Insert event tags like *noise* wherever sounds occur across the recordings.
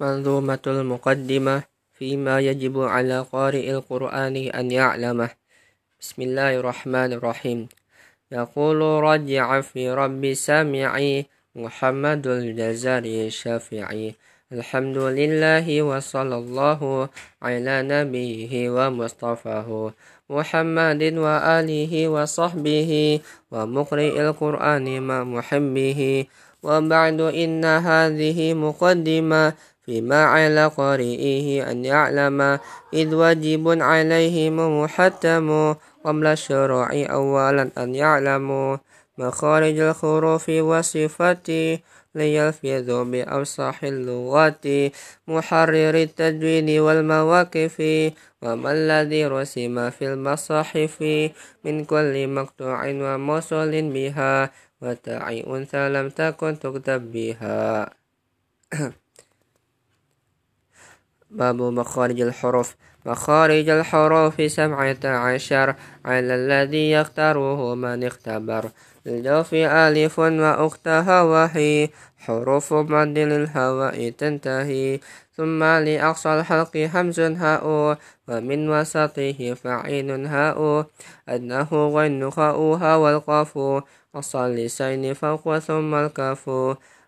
منظومة المقدمة فيما يجب على قارئ القرآن أن يعلمه. بسم الله الرحمن الرحيم. يقول رجع في رب سامعي محمد الجزري الشافعي. الحمد لله وصلى الله على نبيه ومصطفاه محمد وآله وصحبه ومقرئ القرآن مع محبه. وبعد إن هذه مقدمة فيما على قارئه أن يعلم إذ واجب عليه محتم قبل الشروع أولا أن يعلم مخارج الحروف وصفات ليلفظ بأفصح اللغات محرر التجويد والمواقف وما الذي رسم في المصاحف من كل مقطوع وموصول بها وتاء أنثى لم تكن تكتب بها. *clears throat* باب مخارج الحروف. مخارج الحروف سبعة عشر. على الذي يختاره من اختبر. للجوف ألف وأختها وهي. حروف مد للهواء تنتهي. ثم لأقصى الحلق همز هاء. ومن وسطه فعين هاء. أنه غين خاؤها والقاف. أقصى اللسان فوق ثم الكاف.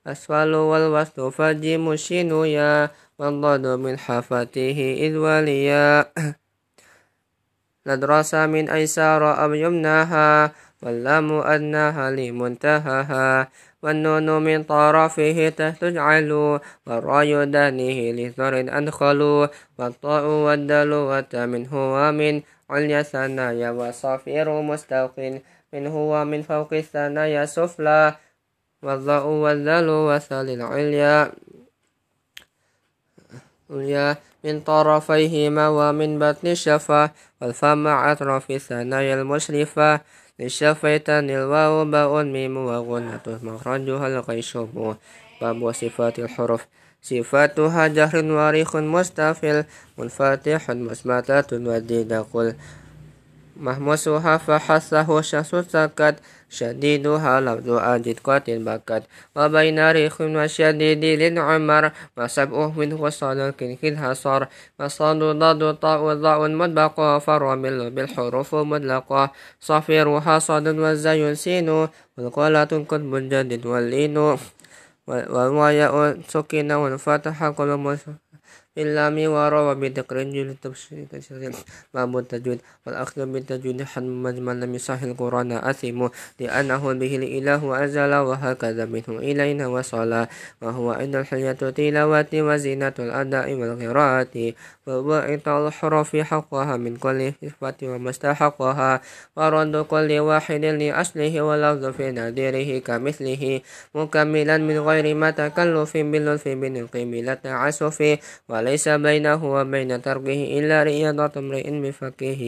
أسفل والوسط فالجيم الشين يا والضاد من حفته إذ وليا. ندرس من أيسار أم يمناها واللام أدناها لمنتهاها. والنون من طرفه تجعل والراي دانه لثر أدخل. والطاء والدال والتاء من هو من عليا ثنايا وصفير مستوق من هو من فوق الثنايا سفلى والضاء والذال وثال العليا. من طرفيهما ومن بطن الشفة والفم أطراف الثنايا المشرفة للشفتين الواو باء ميم وغنة مخرجها الغيشوم باب صفات الحروف. صفاتها جهر وريخ مستفل. منفتح مسمتة وديد قل. محموسها فحثه شخص سكت شديدها لفظ أجد قاتل بكت وبين ريخ وشديد للعمر وسبعه منه وصال كنكدها صار وصاد ضاد طاء ضاء مدبقة فرمل بالحروف مدلقة صفيرها صاد وزي سين والقلة قطب جدد واللين والواياء سكين والفتح قلم إلا مي وروى بتقريج التبشير باب التجويد والأخذ بالتجويد حد مجمل لم يصح القرآن. أثم. لأنه به الإله أزل وهكذا منه إلينا وصل وهو عند الحلية تلاوة وزينة الأداء والقراءة. وإعطاء الحروف حقها من كل صفة ومستحقها. ورد كل واحد لأصله ولفظ في نادره كمثله. مكملا من غير ما تكلف باللطف بالنطق بلا تعسف. وليس بينه وبين تركه إلا رياضة امرئ بفقه